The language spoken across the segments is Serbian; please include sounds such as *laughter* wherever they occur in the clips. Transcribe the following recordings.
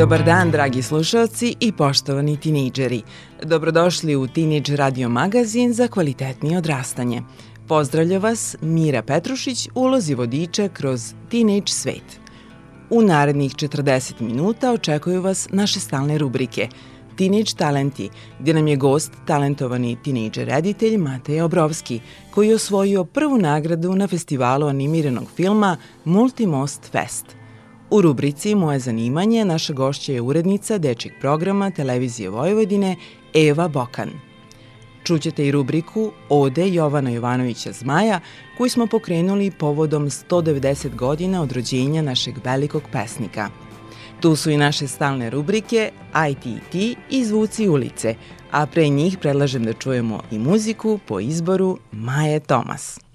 Dobar dan, dragi slušalci i poštovani tinejdžeri. Dobrodošli u Teenage Radio magazin za kvalitetnije odrastanje. Pozdravlja vas Mira Petrušić u ulozi vodiča kroz Teenage svet. U narednih 40 minuta očekuju vas naše stalne rubrike Teenage Talenti, gdje nam je gost talentovani tinejdžer reditelj Matej Obrovski, koji je osvojio prvu nagradu na festivalu animiranog filma Multimost Fest – U rubrici Moje zanimanje naša gošća je urednica dečjeg programa Televizije Vojvodine Eva Bokan. Čućete i rubriku Ode Jovana Jovanovića Zmaja koju smo pokrenuli povodom 190 godina od rođenja našeg velikog pesnika. Tu su i naše stalne rubrike ITT i Zvuci ulice, a pre njih predlažem da čujemo i muziku po izboru Maje Tomas.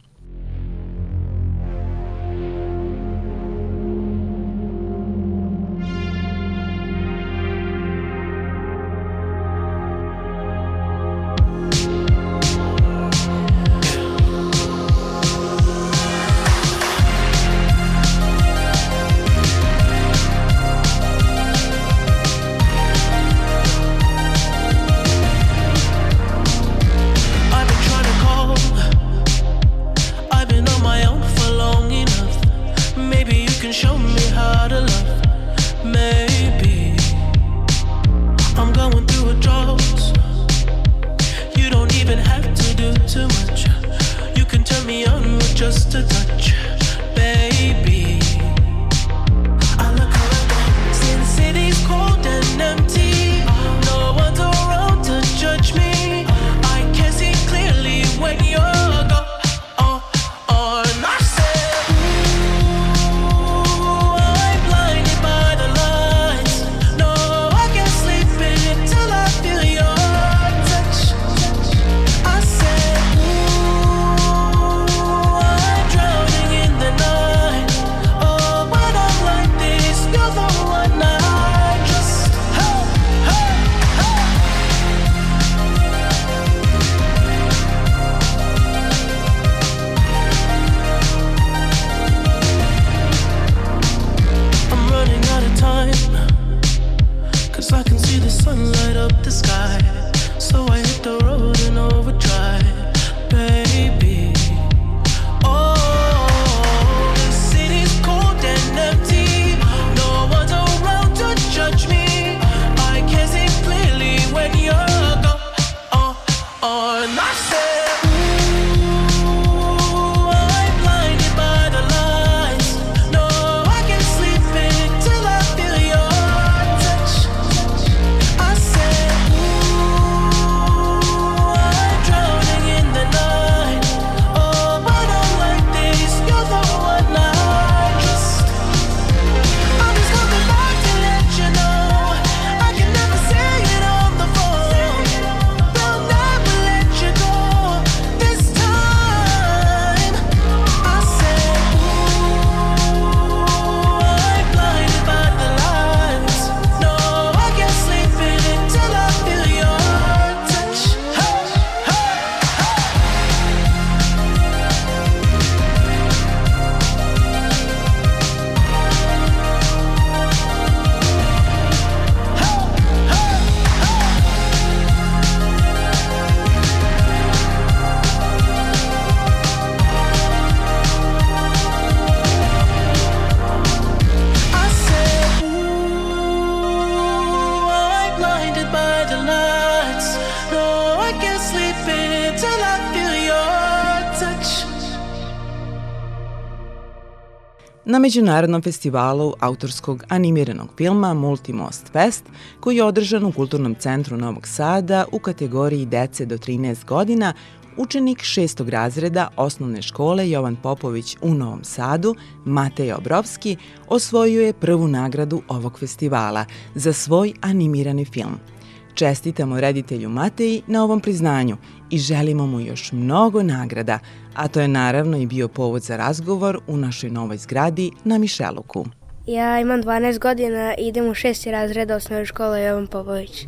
Na Međunarodnom festivalu autorskog animiranog filma Multimost Fest, koji je održan u Kulturnom centru Novog Sada u kategoriji dece do 13 godina, učenik šestog razreda osnovne škole Jovan Popović u Novom Sadu, Matej Obrovski, osvojio je prvu nagradu ovog festivala za svoj animirani film – Čestitamo reditelju Mateji na ovom priznanju i želimo mu još mnogo nagrada, a to je naravno i bio povod za razgovor u našoj novoj zgradi na Mišeluku. Ja imam 12 godina i idem u šesti razred osnovne škole Jovan Popović.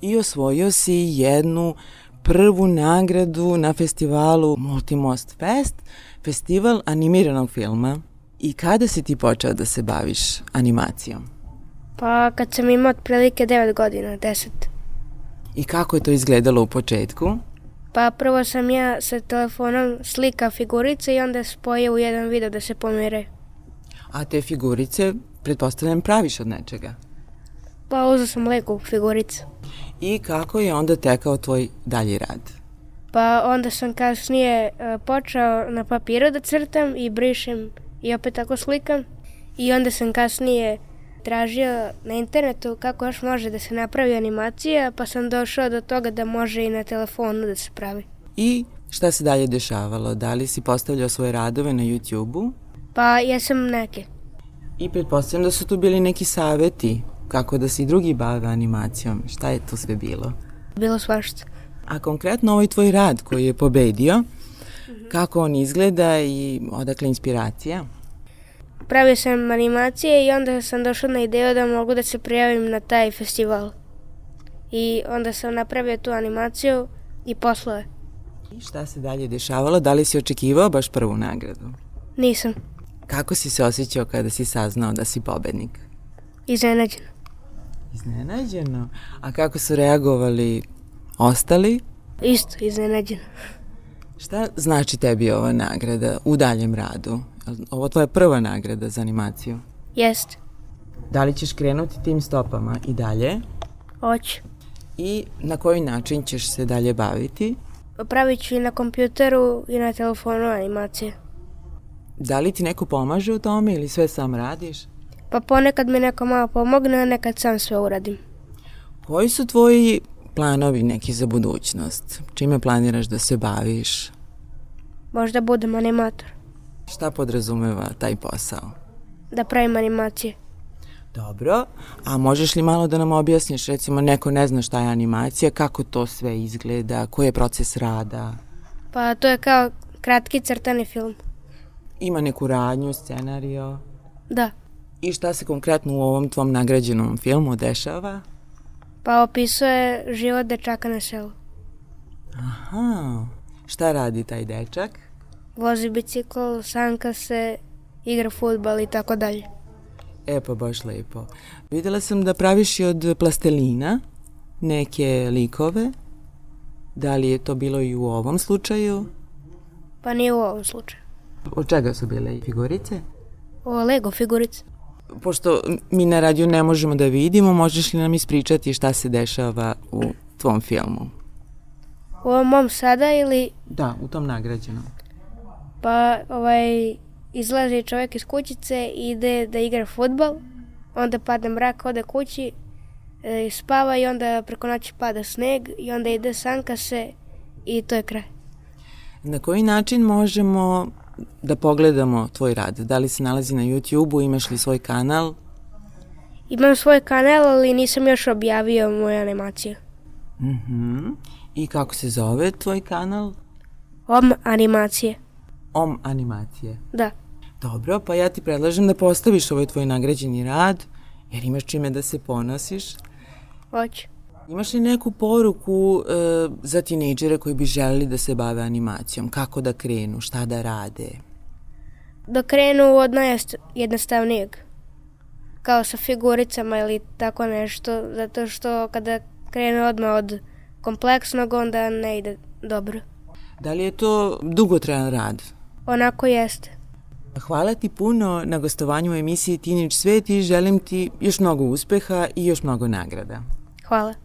I osvojio si jednu prvu nagradu na festivalu Multimost Fest, festival animiranog filma. I kada si ti počeo da se baviš animacijom? Pa kad sam imao otprilike 9 godina, 10. I kako je to izgledalo u početku? Pa prvo sam ja sa telefonom slika figurice i onda spojio u jedan video da se pomere. A te figurice, pretpostavljam, praviš od nečega? Pa uzao sam Lego figurice. I kako je onda tekao tvoj dalji rad? Pa onda sam kasnije uh, počeo na papiru da crtam i brišem i opet tako slikam. I onda sam kasnije tražio na internetu kako još može da se napravi animacija, pa sam došao do toga da može i na telefonu da se pravi. I šta se dalje dešavalo? Da li si postavljao svoje radove na YouTube-u? Pa jesam neke. I pretpostavljam da su tu bili neki saveti kako da se i drugi bave animacijom. Šta je to sve bilo? Bilo svašta. A konkretno ovaj tvoj rad koji je pobedio, kako on izgleda i odakle inspiracija? Pravio sam animacije i onda sam došao na ideju da mogu da se prijavim na taj festival. I onda sam napravio tu animaciju i poslao je. I šta se dalje dešavalo? Da li si očekivao baš prvu nagradu? Nisam. Kako si se osjećao kada si saznao da si pobednik? Iznenađeno. Iznenađeno? A kako su reagovali ostali? Isto, iznenađeno. Šta znači tebi ova nagrada u daljem radu? Ovo tvoja prva nagrada za animaciju? Jest. Da li ćeš krenuti tim stopama i dalje? Hoću. I na koji način ćeš se dalje baviti? Pravit ću i na kompjuteru i na telefonu animacije. Da li ti neko pomaže u tome ili sve sam radiš? Pa ponekad mi neko malo pomogne, a nekad sam sve uradim. Koji su tvoji planovi neki za budućnost? Čime planiraš da se baviš? Možda budem animator. Šta podrazumeva taj posao? Da pravim animacije. Dobro, a možeš li malo da nam objasniš, recimo neko ne zna šta je animacija, kako to sve izgleda, koji je proces rada? Pa to je kao kratki crtani film. Ima neku radnju, scenario? Da. I šta se konkretno u ovom tvom nagrađenom filmu dešava? Pa opisuje život dečaka na selu. Aha, šta radi taj dečak? Vozi bicikl, sanka se, igra futbal i tako dalje. E pa baš lepo. Videla sam da praviš i od plastelina neke likove. Da li je to bilo i u ovom slučaju? Pa nije u ovom slučaju. Od čega su bile figurice? O Lego figurice. Pošto mi na radiju ne možemo da vidimo, možeš li nam ispričati šta se dešava u tvom filmu? U ovom mom sada ili... Da, u tom nagrađenom. Pa ovaj, izlazi čovjek iz kućice i ide da igra futbal, onda padne mrak, ode kući, e, spava i onda preko noći pada sneg i onda ide sanka se i to je kraj. Na koji način možemo da pogledamo tvoj rad? Da li se nalazi na YouTube-u, imaš li svoj kanal? Imam svoj kanal, ali nisam još objavio moju animaciju. Mhm. Mm -hmm. I kako se zove tvoj kanal? Om animacije. Om animacije? Da. Dobro, pa ja ti predlažem da postaviš ovaj tvoj nagrađeni rad, jer imaš čime da se ponosiš. Hoću. Imaš li neku poruku e, za tinejdžere koji bi želeli da se bave animacijom? Kako da krenu? Šta da rade? Da krenu od najjednostavnijeg. Kao sa figuricama ili tako nešto. Zato što kada krenu odmah od kompleksnog, onda ne ide dobro. Da li je to dugotrajan rad? Onako jeste. Hvala ti puno na gostovanju u emisiji Teenage Svet i želim ti još mnogo uspeha i još mnogo nagrada. Hvala.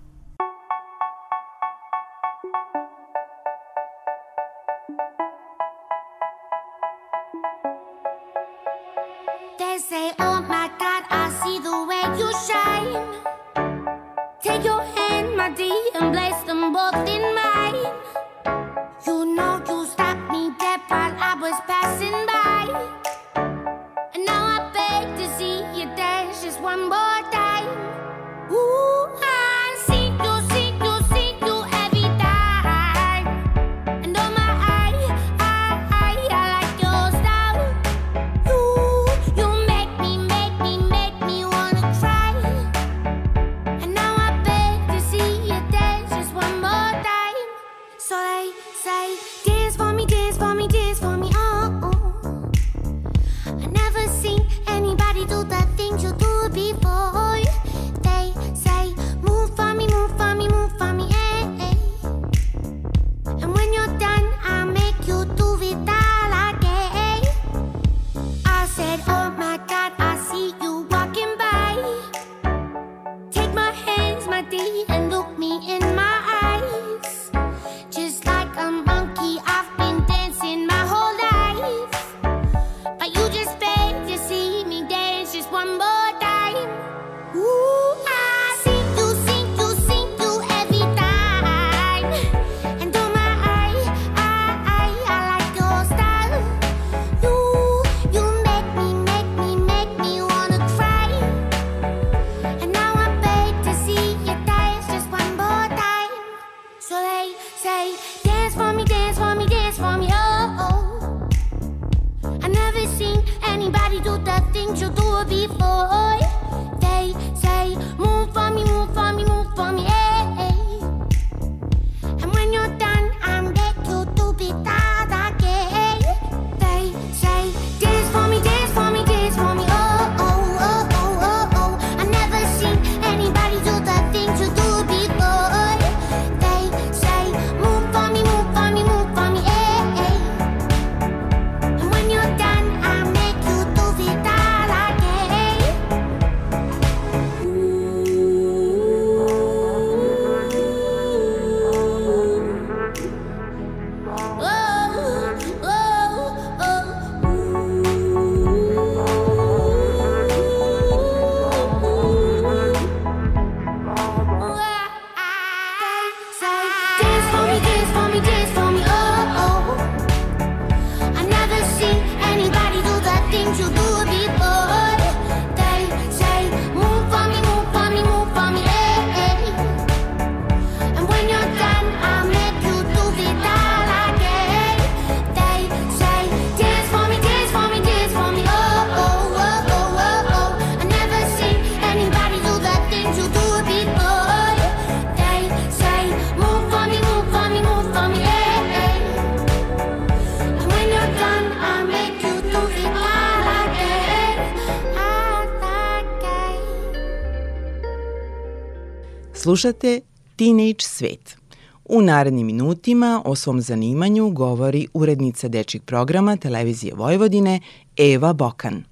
Slušate Teenage Svet. U narednim minutima o svom zanimanju govori urednica dečjeg programa Televizije Vojvodine Eva Bokan.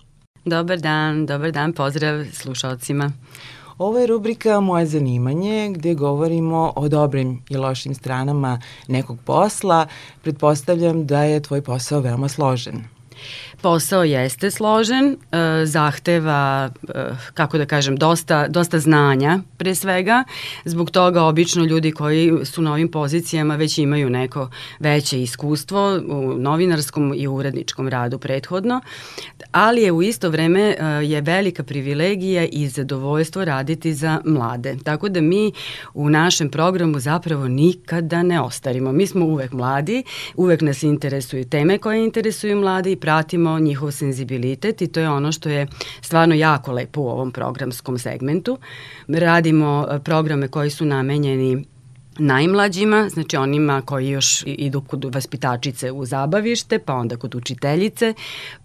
Dobar dan, dobar dan, pozdrav slušalcima. Ovo je rubrika Moje zanimanje gde govorimo o dobrim i lošim stranama nekog posla. Pretpostavljam da je tvoj posao veoma složen. Posao jeste složen, e, zahteva, e, kako da kažem, dosta, dosta znanja pre svega. Zbog toga obično ljudi koji su na ovim pozicijama već imaju neko veće iskustvo u novinarskom i uredničkom radu prethodno, ali je u isto vreme e, je velika privilegija i zadovoljstvo raditi za mlade. Tako da mi u našem programu zapravo nikada ne ostarimo. Mi smo uvek mladi, uvek nas interesuju teme koje interesuju mlade i pratimo njihov senzibilitet i to je ono što je stvarno jako lepo u ovom programskom segmentu. Radimo e, programe koji su namenjeni najmlađima, znači onima koji još idu kod vaspitačice u zabavište, pa onda kod učiteljice,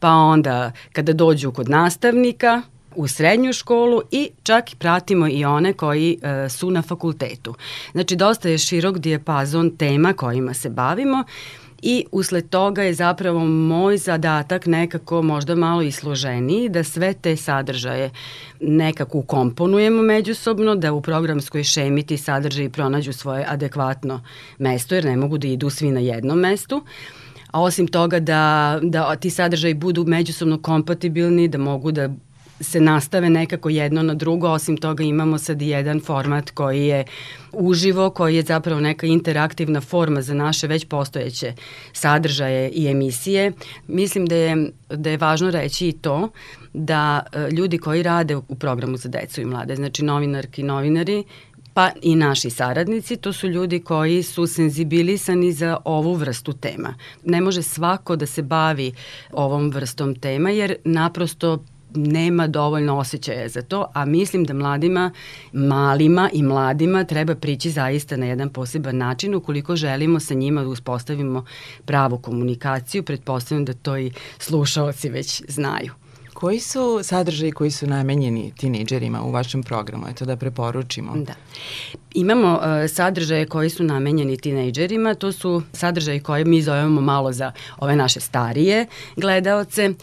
pa onda kada dođu kod nastavnika, u srednju školu i čak pratimo i one koji e, su na fakultetu. Znači dosta je širok dijapazon tema kojima se bavimo i usled toga je zapravo moj zadatak nekako možda malo i složeniji, da sve te sadržaje nekako ukomponujemo međusobno, da u programskoj šemi ti sadržaji pronađu svoje adekvatno mesto, jer ne mogu da idu svi na jednom mestu. A osim toga da, da ti sadržaji budu međusobno kompatibilni, da mogu da se nastave nekako jedno na drugo, osim toga imamo sad i jedan format koji je uživo, koji je zapravo neka interaktivna forma za naše već postojeće sadržaje i emisije. Mislim da je, da je važno reći i to da e, ljudi koji rade u programu za decu i mlade, znači novinarki i novinari, pa i naši saradnici, to su ljudi koji su senzibilisani za ovu vrstu tema. Ne može svako da se bavi ovom vrstom tema jer naprosto nema dovoljno osjećaja za to, a mislim da mladima, malima i mladima treba prići zaista na jedan poseban način ukoliko želimo sa njima da uspostavimo pravu komunikaciju, pretpostavljam da to i slušalci već znaju. Koji su sadržaji koji su namenjeni tinejdžerima u vašem programu? Eto da preporučimo. Da. Imamo uh, sadržaje koji su namenjeni tinejdžerima, to su sadržaji koje mi zovemo malo za ove naše starije gledaoce.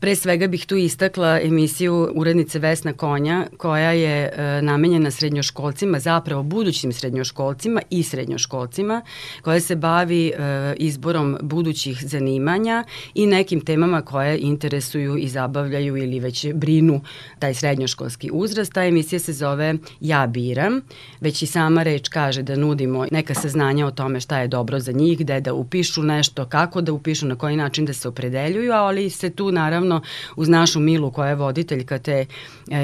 Pre svega bih tu istakla emisiju urednice Vesna Konja koja je e, namenjena srednjoškolcima, zapravo budućim srednjoškolcima i srednjoškolcima, koja se bavi e, izborom budućih zanimanja i nekim temama koje interesuju i zabavljaju ili već brinu taj srednjoškolski uzrast. Ta emisija se zove Ja biram, već i sama reč kaže da nudimo neka saznanja o tome šta je dobro za njih, gde da upišu nešto, kako da upišu, na koji način da se opredeljuju, ali se tu naravno uz našu Milu koja je voditeljka te e,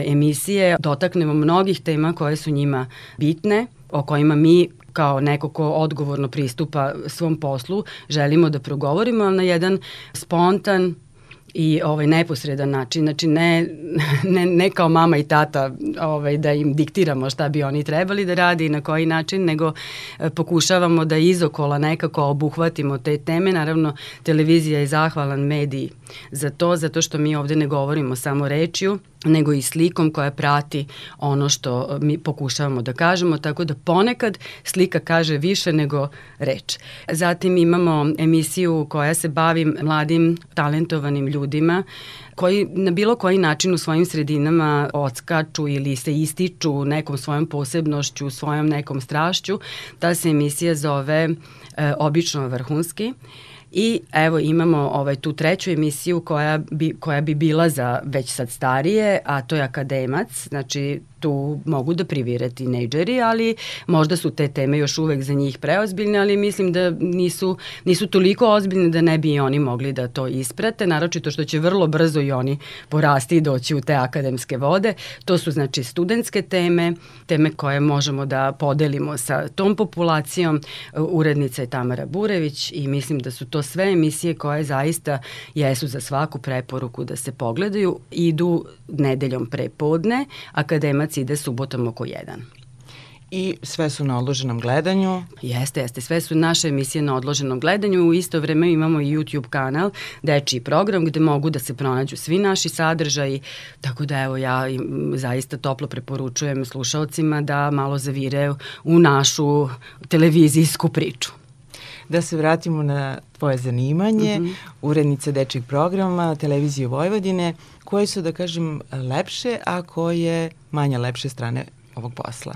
emisije dotaknemo mnogih tema koje su njima bitne, o kojima mi kao neko ko odgovorno pristupa svom poslu, želimo da progovorimo, ali na jedan spontan, i ovaj neposredan način, znači ne, ne, ne kao mama i tata ovaj, da im diktiramo šta bi oni trebali da radi i na koji način, nego e, pokušavamo da izokola nekako obuhvatimo te teme. Naravno, televizija je zahvalan medij za to, zato što mi ovde ne govorimo samo rečju, nego i slikom koja prati ono što mi pokušavamo da kažemo, tako da ponekad slika kaže više nego reč. Zatim imamo emisiju koja se bavi mladim talentovanim ljudima koji na bilo koji način u svojim sredinama odskaču ili se ističu nekom svojom posebnošću, svojom nekom strašću. Ta se emisija zove e, Obično vrhunski. I evo imamo ovaj tu treću emisiju koja bi, koja bi bila za već sad starije, a to je Akademac, znači tu mogu da privire tinejdžeri, ali možda su te teme još uvek za njih preozbiljne, ali mislim da nisu, nisu toliko ozbiljne da ne bi i oni mogli da to isprate, naročito što će vrlo brzo i oni porasti i doći u te akademske vode. To su znači studentske teme, teme koje možemo da podelimo sa tom populacijom. Urednica je Tamara Burević i mislim da su to sve emisije koje zaista jesu za svaku preporuku da se pogledaju. Idu nedeljom prepodne, akademac ide subotom oko 1 i sve su na odloženom gledanju. Jeste, jeste, sve su naše emisije na odloženom gledanju. U isto vreme imamo i YouTube kanal, dečiji program gde mogu da se pronađu svi naši sadržaji, tako da evo ja zaista toplo preporučujem slušalcima da malo zavire u našu televizijsku priču. Da se vratimo na tvoje zanimanje, mm -hmm. urednice dečjeg programa, televizije Vojvodine, koje su, da kažem, lepše, a koje manje lepše strane ovog posla?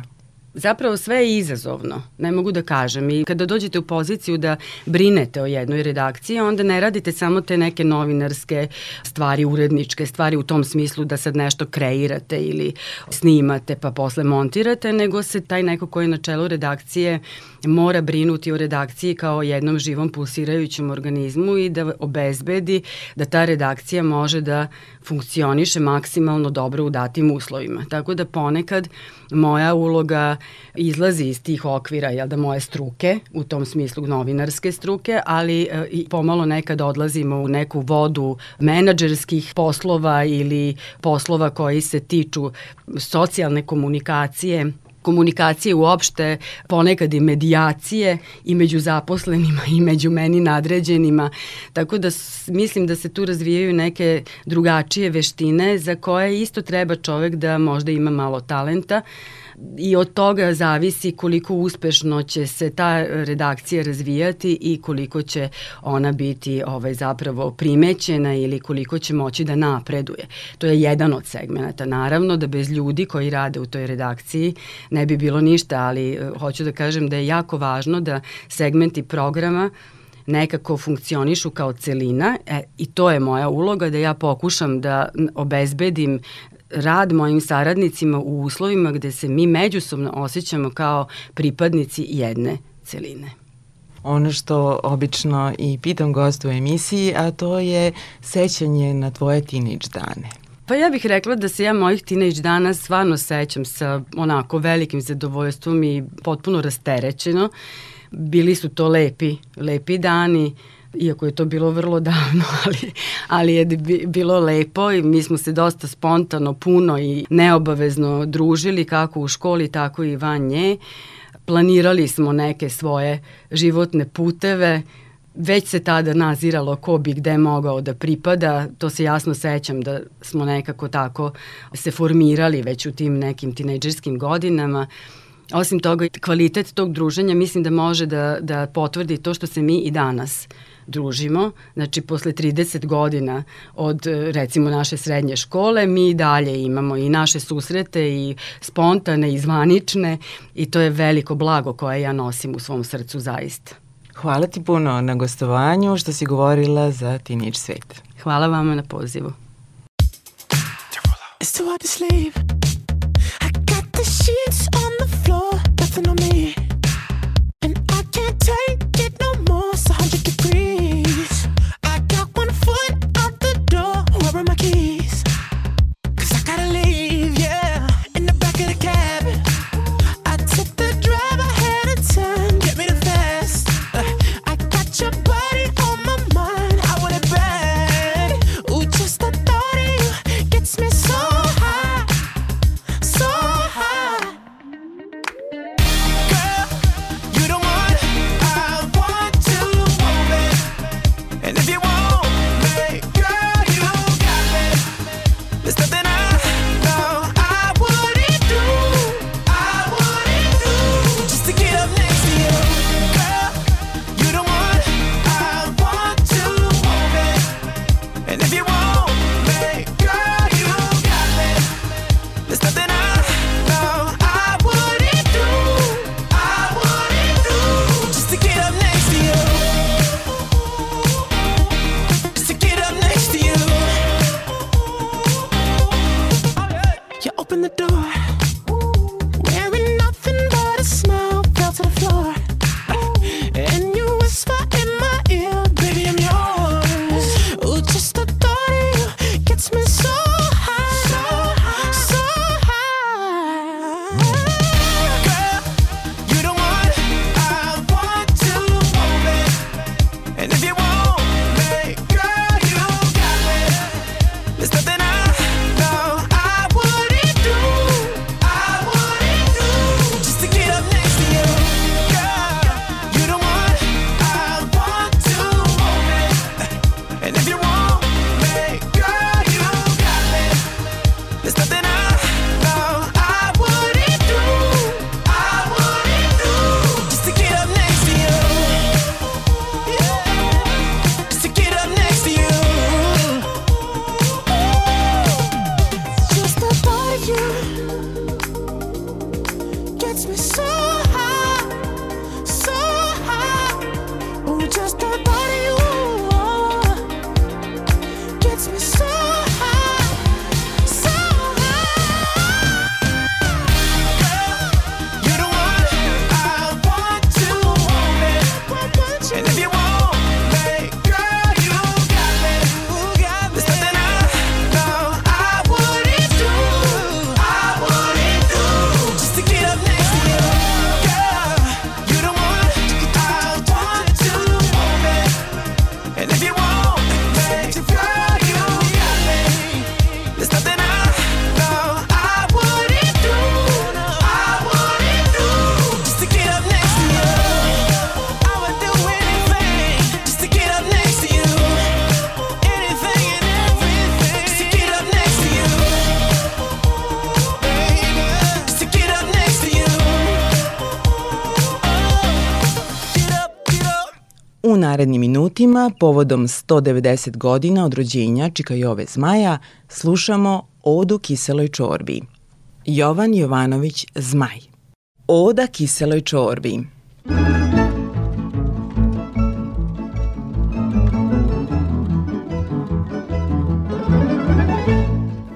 Zapravo sve je izazovno, ne mogu da kažem. I kada dođete u poziciju da brinete o jednoj redakciji, onda ne radite samo te neke novinarske stvari, uredničke stvari u tom smislu da sad nešto kreirate ili snimate pa posle montirate, nego se taj neko koji je na čelu redakcije mora brinuti o redakciji kao o jednom živom pulsirajućem organizmu i da obezbedi da ta redakcija može da funkcioniše maksimalno dobro u datim uslovima. Tako da ponekad moja uloga izlazi iz tih okvira, jel da moje struke, u tom smislu novinarske struke, ali e, i pomalo nekad odlazimo u neku vodu menadžerskih poslova ili poslova koji se tiču socijalne komunikacije komunikacije uopšte, ponekad i medijacije i među zaposlenima i među meni nadređenima. Tako da mislim da se tu razvijaju neke drugačije veštine za koje isto treba čovek da možda ima malo talenta i od toga zavisi koliko uspešno će se ta redakcija razvijati i koliko će ona biti ovaj zapravo primećena ili koliko će moći da napreduje. To je jedan od segmenta. Naravno da bez ljudi koji rade u toj redakciji ne bi bilo ništa, ali eh, hoću da kažem da je jako važno da segmenti programa nekako funkcionišu kao celina e, i to je moja uloga da ja pokušam da obezbedim rad mojim saradnicima u uslovima gde se mi međusobno osjećamo kao pripadnici jedne celine ono što obično i pitam gostu u emisiji, a to je sećanje na tvoje teenage dane. Pa ja bih rekla da se ja mojih teenage dana stvarno sećam sa onako velikim zadovoljstvom i potpuno rasterećeno. Bili su to lepi, lepi dani iako je to bilo vrlo davno, *laughs* ali, ali je bilo lepo i mi smo se dosta spontano, puno i neobavezno družili kako u školi, tako i van nje. Planirali smo neke svoje životne puteve, već se tada naziralo ko bi gde mogao da pripada, to se jasno sećam da smo nekako tako se formirali već u tim nekim tinejdžerskim godinama. Osim toga, kvalitet tog druženja mislim da može da, da potvrdi to što se mi i danas družimo. Znači, posle 30 godina od, recimo, naše srednje škole, mi dalje imamo i naše susrete i spontane i zvanične i to je veliko blago koje ja nosim u svom srcu zaista. Hvala ti puno na gostovanju što si govorila za Teenage Svet. Hvala vama na pozivu. It's too hard to sleep. I got the sheets on the floor, nothing on me. Minutima, povodom 190 godina od rođenja Čika Jove Zmaja, slušamo Odu kiseloj čorbi. Jovan Jovanović Zmaj Oda kiseloj čorbi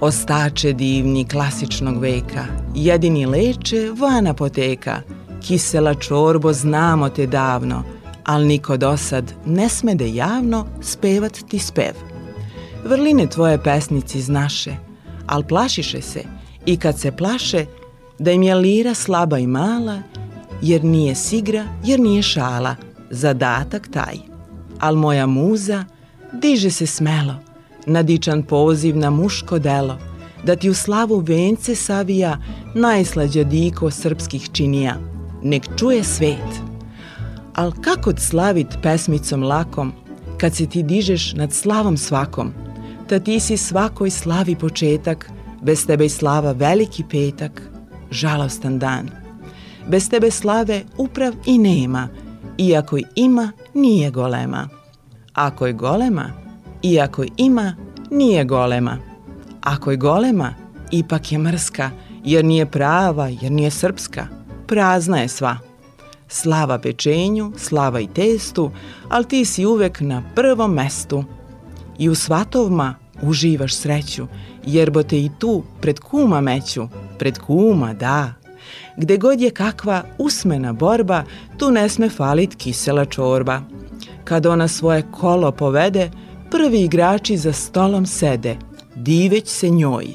Ostače divni klasičnog veka, jedini leče van apoteka. Kisela čorbo znamo te davno, al niko dosad ne smede javno spevat ti spev. Vrline tvoje pesnici znaše, al plašiše se i kad se plaše da im je lira slaba i mala, jer nije sigra, jer nije šala, zadatak taj. Al moja muza diže se smelo, nadičan poziv na muško delo, da ti u slavu vence savija najslađa diko srpskih činija. Nek čuje svet. Al kako slavit pesmicom lakom, kad se ti dižeš nad slavom svakom, ta ti si svakoj slavi početak, bez tebe i slava veliki petak, žalostan dan. Bez tebe slave uprav i nema, iako ima, nije golema. Ako je golema, iako ima, nije golema. Ako je golema, ipak je mrska, jer nije prava, jer nije srpska. Prazna je sva. Slava pečenju, slava i testu, ali ti si uvek na prvom mestu. I u svatovma uživaš sreću, jer bo te i tu pred kuma meću, pred kuma, da. Gde god je kakva usmena borba, tu ne sme falit kisela čorba. Kad ona svoje kolo povede, prvi igrači za stolom sede, diveć se njoj.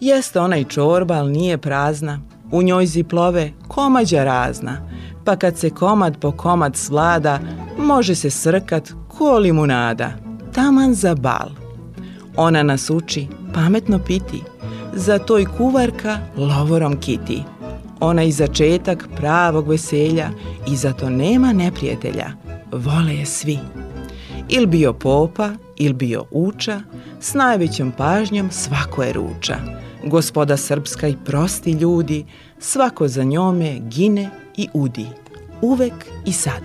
Jeste ona i čorba, ali nije prazna. U njoj ziplove komađa razna, pa kad se komad po komad svlada, može se srkat ko limunada, taman za bal. Ona nas uči pametno piti, zato i kuvarka lovorom kiti. Ona i začetak pravog veselja i zato nema neprijatelja, vole je svi. Il bio popa, il bio uča, s najvećom pažnjom svako je ruča. Gospoda srpska i prosti ljudi, svako za njome gine i udi, uvek i sad.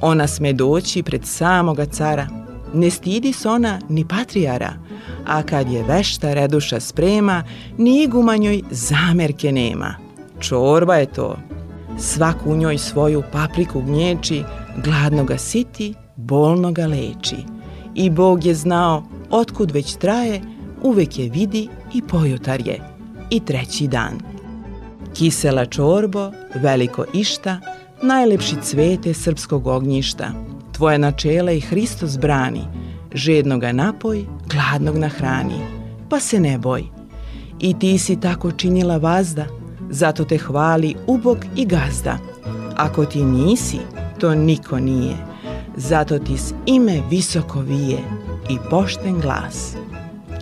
Ona sme doći pred samoga cara, ne stidi se ona ni patrijara, a kad je vešta reduša sprema, ni igumanjoj zamerke nema. Čorba je to. Svak u njoj svoju papriku gnječi, gladno ga siti, bolno ga leči. I Bog je znao, otkud već traje, uvek je vidi i pojutar je. I treći dan. Kisela čorbo, veliko išta, najlepši cvete srpskog ognjišta. Tvoje načela i Hristos brani, žednog ga napoj, gladnog nahrani. Pa se ne boj. I ti si tako činila vazda, zato te hvali ubog i gazda. Ako ti nisi, to niko nije, zato ti s ime visoko vije i pošten glas.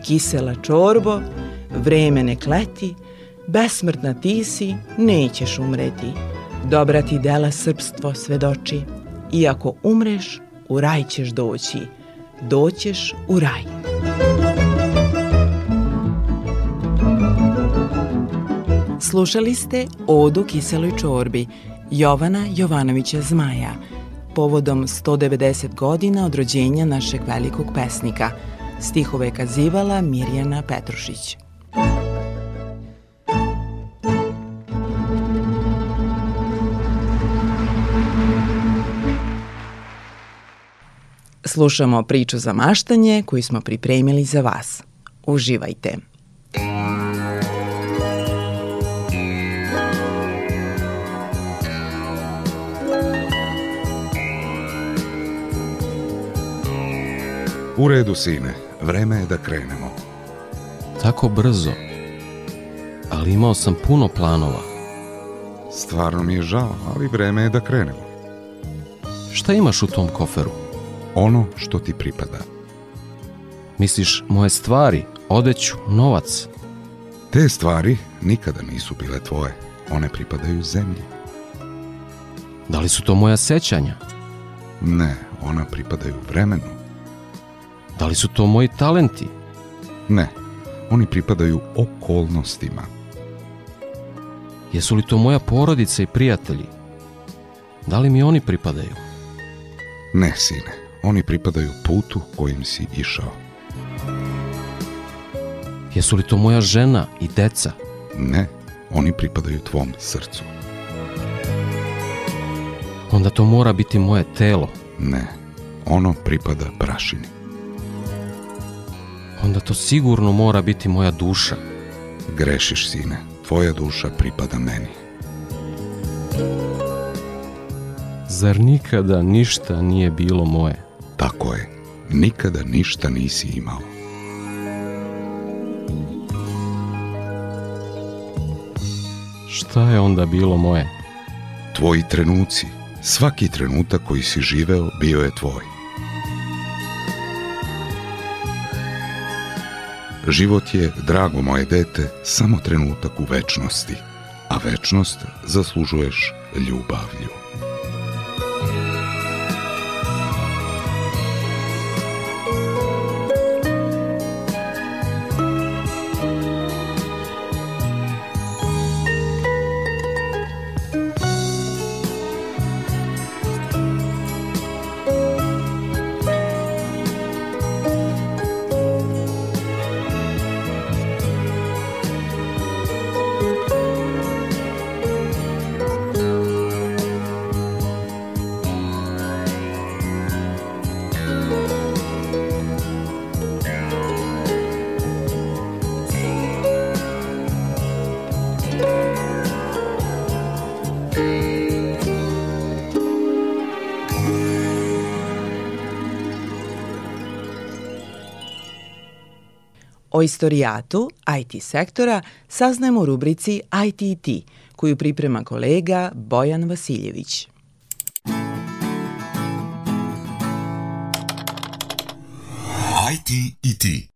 Kisela čorbo, vreme ne kleti, besmrtna ti si, nećeš umreti. Dobra ti dela srpstvo svedoči, iako umreš, u raj ćeš doći, doćeš u raj. Slušali ste Odu kiseloj čorbi Jovana Jovanovića Zmaja povodom 190 godina od rođenja našeg velikog pesnika. Stihove kazivala Mirjana Petrušić. Slušamo priču za maštanje koju smo pripremili za vas. Uživajte! U redu, sine. Vreme je da krenemo. Tako brzo. Ali imao sam puno planova. Stvarno mi je žao, ali vreme je da krenemo. Šta imaš u tom koferu? Ono što ti pripada. Misliš moje stvari, odeću, novac? Te stvari nikada nisu bile tvoje. One pripadaju zemlji. Da li su to moja sećanja? Ne, ona pripadaju vremenu. Da li su to moji talenti? Ne, oni pripadaju okolnostima. Jesu li to moja porodica i prijatelji? Da li mi oni pripadaju? Ne, sine, oni pripadaju putu kojim si išao. Jesu li to moja žena i deca? Ne, oni pripadaju tvom srcu. Onda to mora biti moje telo. Ne, ono pripada prašini. Onda to sigurno mora biti moja duša. Grešiš, sine, tvoja duša pripada meni. Zar nikada ništa nije bilo moje? Tako je, nikada ništa nisi imao. Šta je onda bilo moje? Tvoji trenuci, svaki trenutak koji si živeo bio je tvoj. Život je, drago moje dete, samo trenutak u večnosti, a večnost zaslužuješ ljubavlju. Istorijatu IT sektora saznajemo u rubrici ITT, koju priprema kolega Bojan Vasiljević. IT i ti.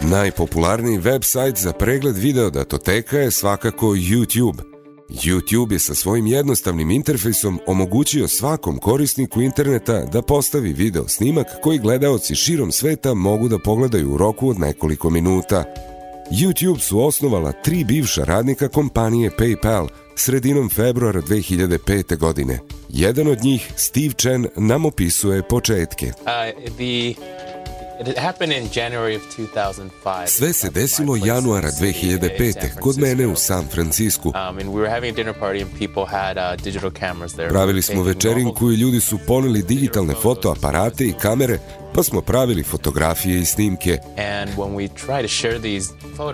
Najpopularniji web sajt za pregled video datoteka je svakako YouTube. YouTube je sa svojim jednostavnim interfejsom omogućio svakom korisniku interneta da postavi video snimak koji gledaoci širom sveta mogu da pogledaju u roku od nekoliko minuta. YouTube su osnovala tri bivša radnika kompanije PayPal sredinom februara 2005. godine. Jedan od njih, Steve Chen, nam opisuje početke. Uh, the Sve se desilo januara 2005. kod mene u San Francisku. Um, and we were having a dinner party and people had uh, digital cameras there. Pravili smo večerinku i ljudi su poneli digitalne fotoaparate i kamere, pa smo pravili fotografije i snimke.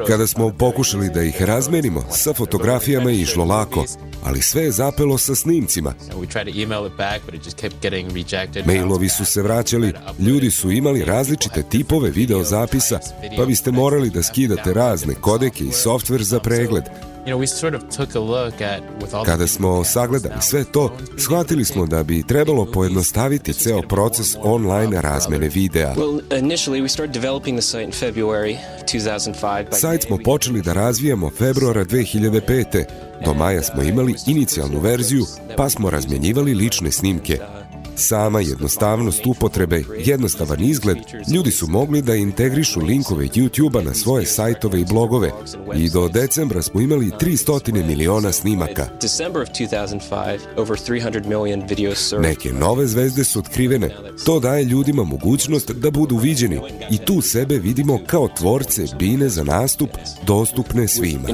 Kada smo pokušali da ih razmenimo, sa fotografijama je išlo lako, ali sve je zapelo sa snimcima. Mailovi su se vraćali, ljudi su imali različite tipove videozapisa, pa biste morali da skidate razne kodeke i softver za pregled. You know, we sort of took a look at with all the Kada smo sagledali sve to, shvatili smo da bi trebalo pojednostaviti ceo proces online razmene videa. Well, initially we started developing the site in February 2005. By Sajt smo počeli da razvijamo februara 2005. Do maja smo imali inicijalnu verziju, pa smo razmjenjivali lične snimke. Sama jednostavnost upotrebe, jednostavan izgled, ljudi su mogli da integrišu linkove YouTube-a na svoje sajtove i blogove i do decembra smo imali 300 miliona snimaka. December of 2005, over 300 million videos served. Neke nove zvezde su otkrivene. To daje ljudima mogućnost da budu viđeni i tu sebe vidimo kao tvorce bine za nastup dostupne svima.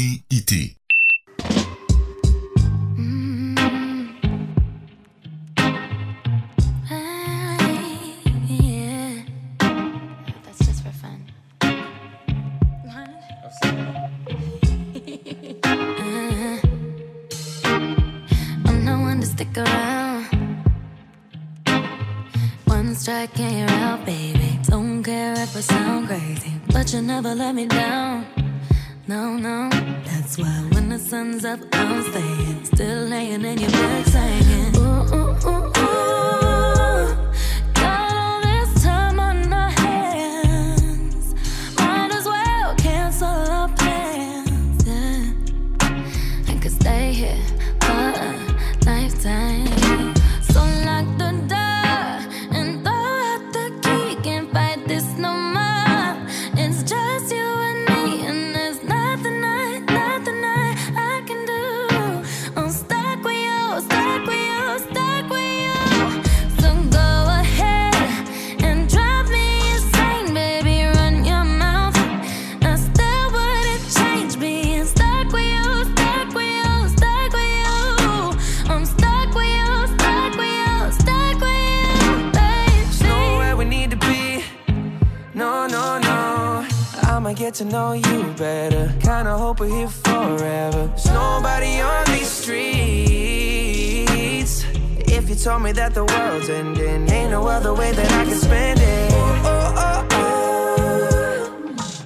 T-I-T. Get to know you better. Kinda hope we're here forever. There's nobody on these streets. If you told me that the world's ending, ain't no other way that I can spend it. Oh, oh, oh, oh.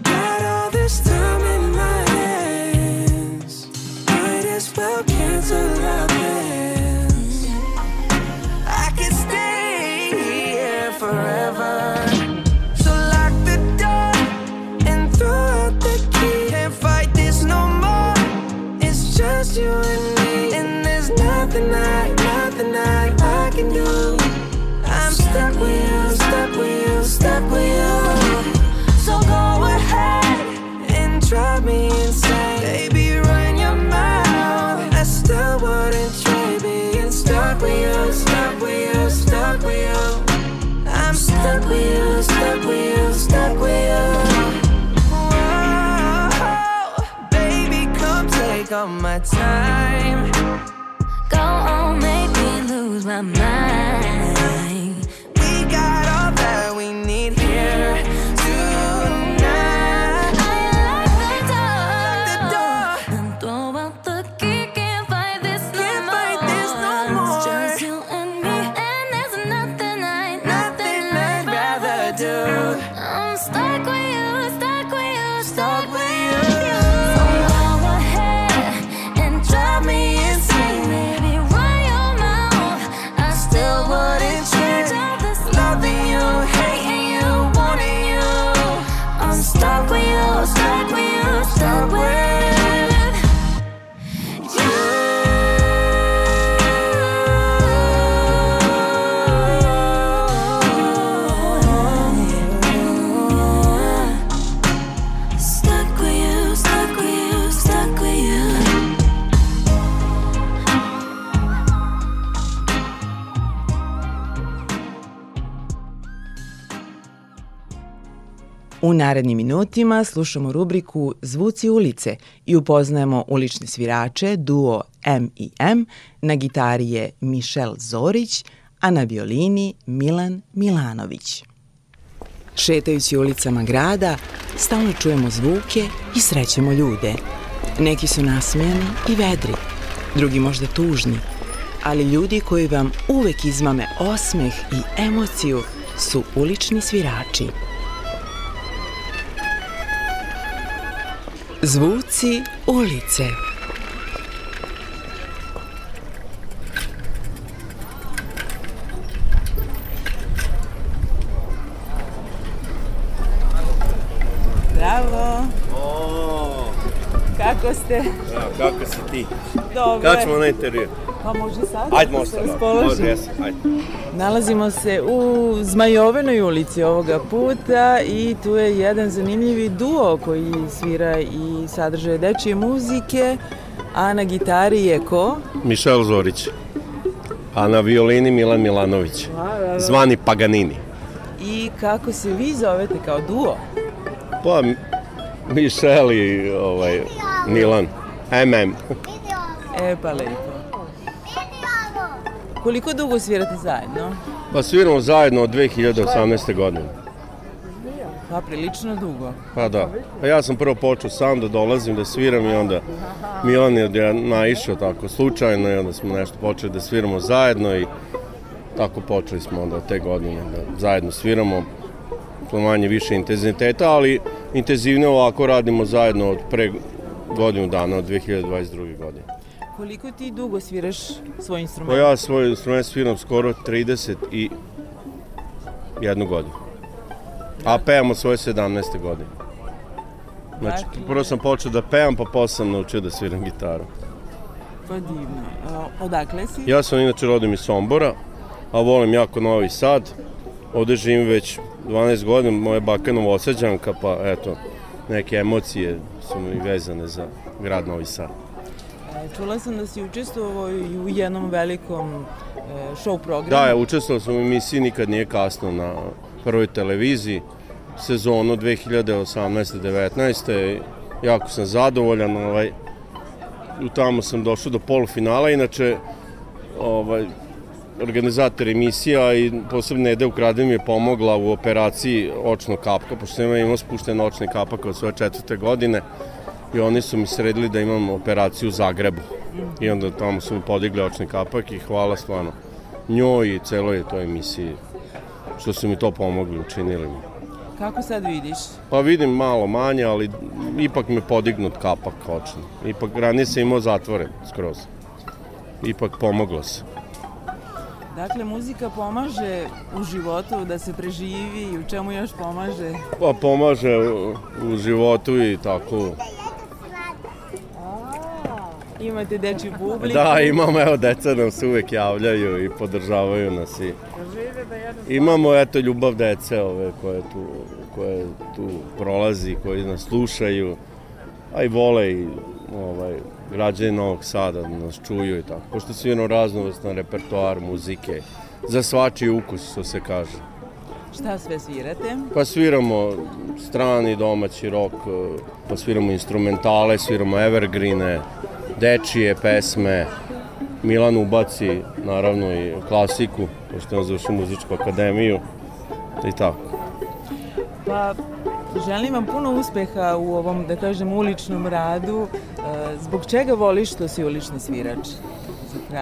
Got all this time in my hands. Might as well cancel our stuck with you, stuck with you, stuck with you. Whoa, baby, come take all my time. Go on, make me lose my mind. Narednim minutima slušamo rubriku Zvuci ulice i upoznajemo ulične svirače, duo M i M, na gitari je Mišel Zorić, a na violini Milan Milanović. Šetajući ulicama grada, stalno čujemo zvuke i srećemo ljude. Neki su nasmejani i vedri, drugi možda tužni, ali ljudi koji vam uvek izmame osmeh i emociju su ulični svirači. Zvuci ulice. Kako ste? Ja, kako si ti? Dobro. Kad ćemo na intervju? Pa može sad? Ajde, može se sad. Može, jes, ajde. Nalazimo se u Zmajovenoj ulici ovoga puta i tu je jedan zanimljivi duo koji svira i sadržaje dečije muzike, a na gitari je ko? Mišel Zorić. A na violini Milan Milanović. Zvani Paganini. I kako se vi zovete kao duo? Pa, Mišel i ovaj, Milan. MM. E pa lepo. Koliko dugo svirate zajedno? Pa sviramo zajedno od 2018. godine. Pa prilično dugo. Pa da. Pa ja sam prvo počeo sam da dolazim da sviram i onda Milan je naišao tako slučajno i onda smo nešto počeli da sviramo zajedno i tako počeli smo onda te godine da zajedno sviramo to manje više intenziteta, ali intenzivnije ovako radimo zajedno od pre godinu dana, od 2022. godine. Koliko ti dugo sviraš svoj Pa instrument? ja svoj instrument sviram skoro 31 godinu. A pevam od svoje 17. godine. Znači, Dakle- prvo sam počeo da pevam, pa posle sam naučio da sviram gitaru. Pa divno. Odakle si? Ja sam inače rodim iz Sombora, a volim jako Novi Sad. Ovde živim već 12 godina, moja baka je novosađanka, pa eto, neke emocije su mi vezane za grad Novi Sad. E, Čula sam da si učestvovao i u jednom velikom e, show programu. Da, ja učestvovao sam u emisiji Nikad nije kasno na prvoj televiziji, sezonu 2018-19. Jako sam zadovoljan, ovaj, u tamo sam došao do polufinala, inače ovaj, organizator emisija i posebno Nede Ukradem je pomogla u operaciji očnog kapka, pošto sam imao spušten očni kapak od svoje četvrte godine i oni su mi sredili da imam operaciju u Zagrebu. I onda tamo su mi podigli očni kapak i hvala stvarno njoj i celoj toj emisiji što su mi to pomogli, učinili mi. Kako sad vidiš? Pa vidim malo manje, ali ipak me podignut kapak očni. Ipak ranije sam imao zatvoren skroz. Ipak pomoglo se. Dakle, muzika pomaže u životu da se preživi i u čemu još pomaže? Pa pomaže u, u životu i tako. Imate dečju publiku? Da, imamo, evo, deca nam se uvek javljaju i podržavaju nas i imamo, eto, ljubav dece ove koje tu, koje tu prolazi, koji nas slušaju, a i vole i ovaj, građani Novog Sada da nas čuju i tako. Pošto sviramo raznovrstan repertoar muzike, za svačiji ukus, što se kaže. Šta sve svirate? Pa sviramo strani, domaći rok, pa sviramo instrumentale, sviramo evergrine, dečije pesme, Milan ubaci naravno i klasiku, pošto on završi muzičku akademiju i tako. Pa, želim vam puno uspeha u ovom, da kažem, uličnom radu. E, Zbog čega voliš što si ulični svirač?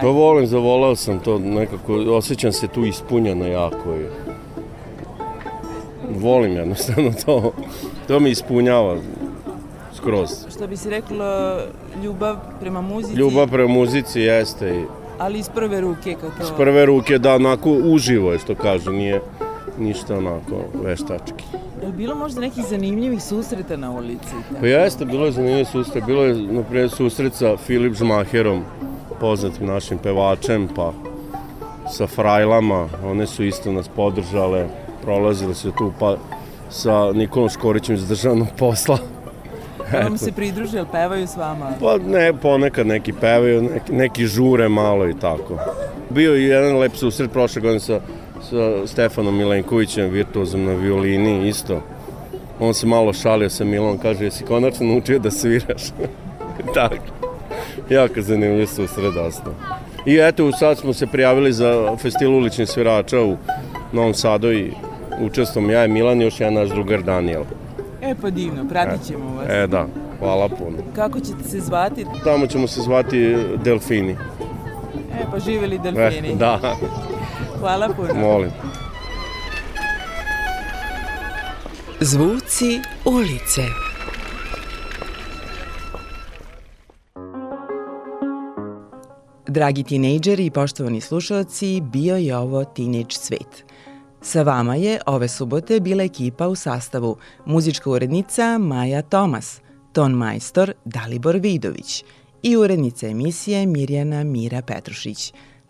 Pa volim, zavolao sam to nekako, osjećam se tu ispunjeno jako i volim jednostavno *laughs* to, to mi ispunjava skroz. Što bi se reklo, ljubav prema muzici, Ljubav prema muzici jeste i ali iz prve ruke kao to. s prve ruke da onako uživo je što kažu, nije ništa onako veštački. Je bilo možda nekih zanimljivih susreta na ulici? Pa jeste, bilo je zanimljivo susret, bilo je naprijed susret sa Filip Žmaherom, poznatim našim pevačem, pa sa Frajlama, one su isto nas podržale, prolazile su tu pa sa Nikolom Škorićem iz državnog posla. *laughs* Vam se pridruže, jel pevaju s vama? Pa ne, ponekad neki pevaju, neki, neki žure malo i tako. Bio je jedan lep susret prošle godine sa, sa Stefanom Milenkovićem, virtuozom na violini isto. On se malo šalio sa Milom, kaže, jesi konačno naučio da sviraš? *laughs* tako. Jako zanimljiv susret dosta. I eto, sad smo se prijavili za festival uličnih svirača u Novom Sadu i učestvom ja i Milan i još jedan naš drugar Daniel. E pa divno, pratit ćemo vas. E da, hvala puno. Kako ćete se zvati? Tamo ćemo se zvati Delfini. E pa živeli delfini. E, da, Hvala puno. molim. Zvuci ulice. Dragi tinejdžeri i poštovani slušalci, bio je ovo Teenage Svet. Sa vama je ove subote bila ekipa u sastavu muzička urednica Maja Tomas, ton majstor Dalibor Vidović i urednica emisije Mirjana Mira Petrušić.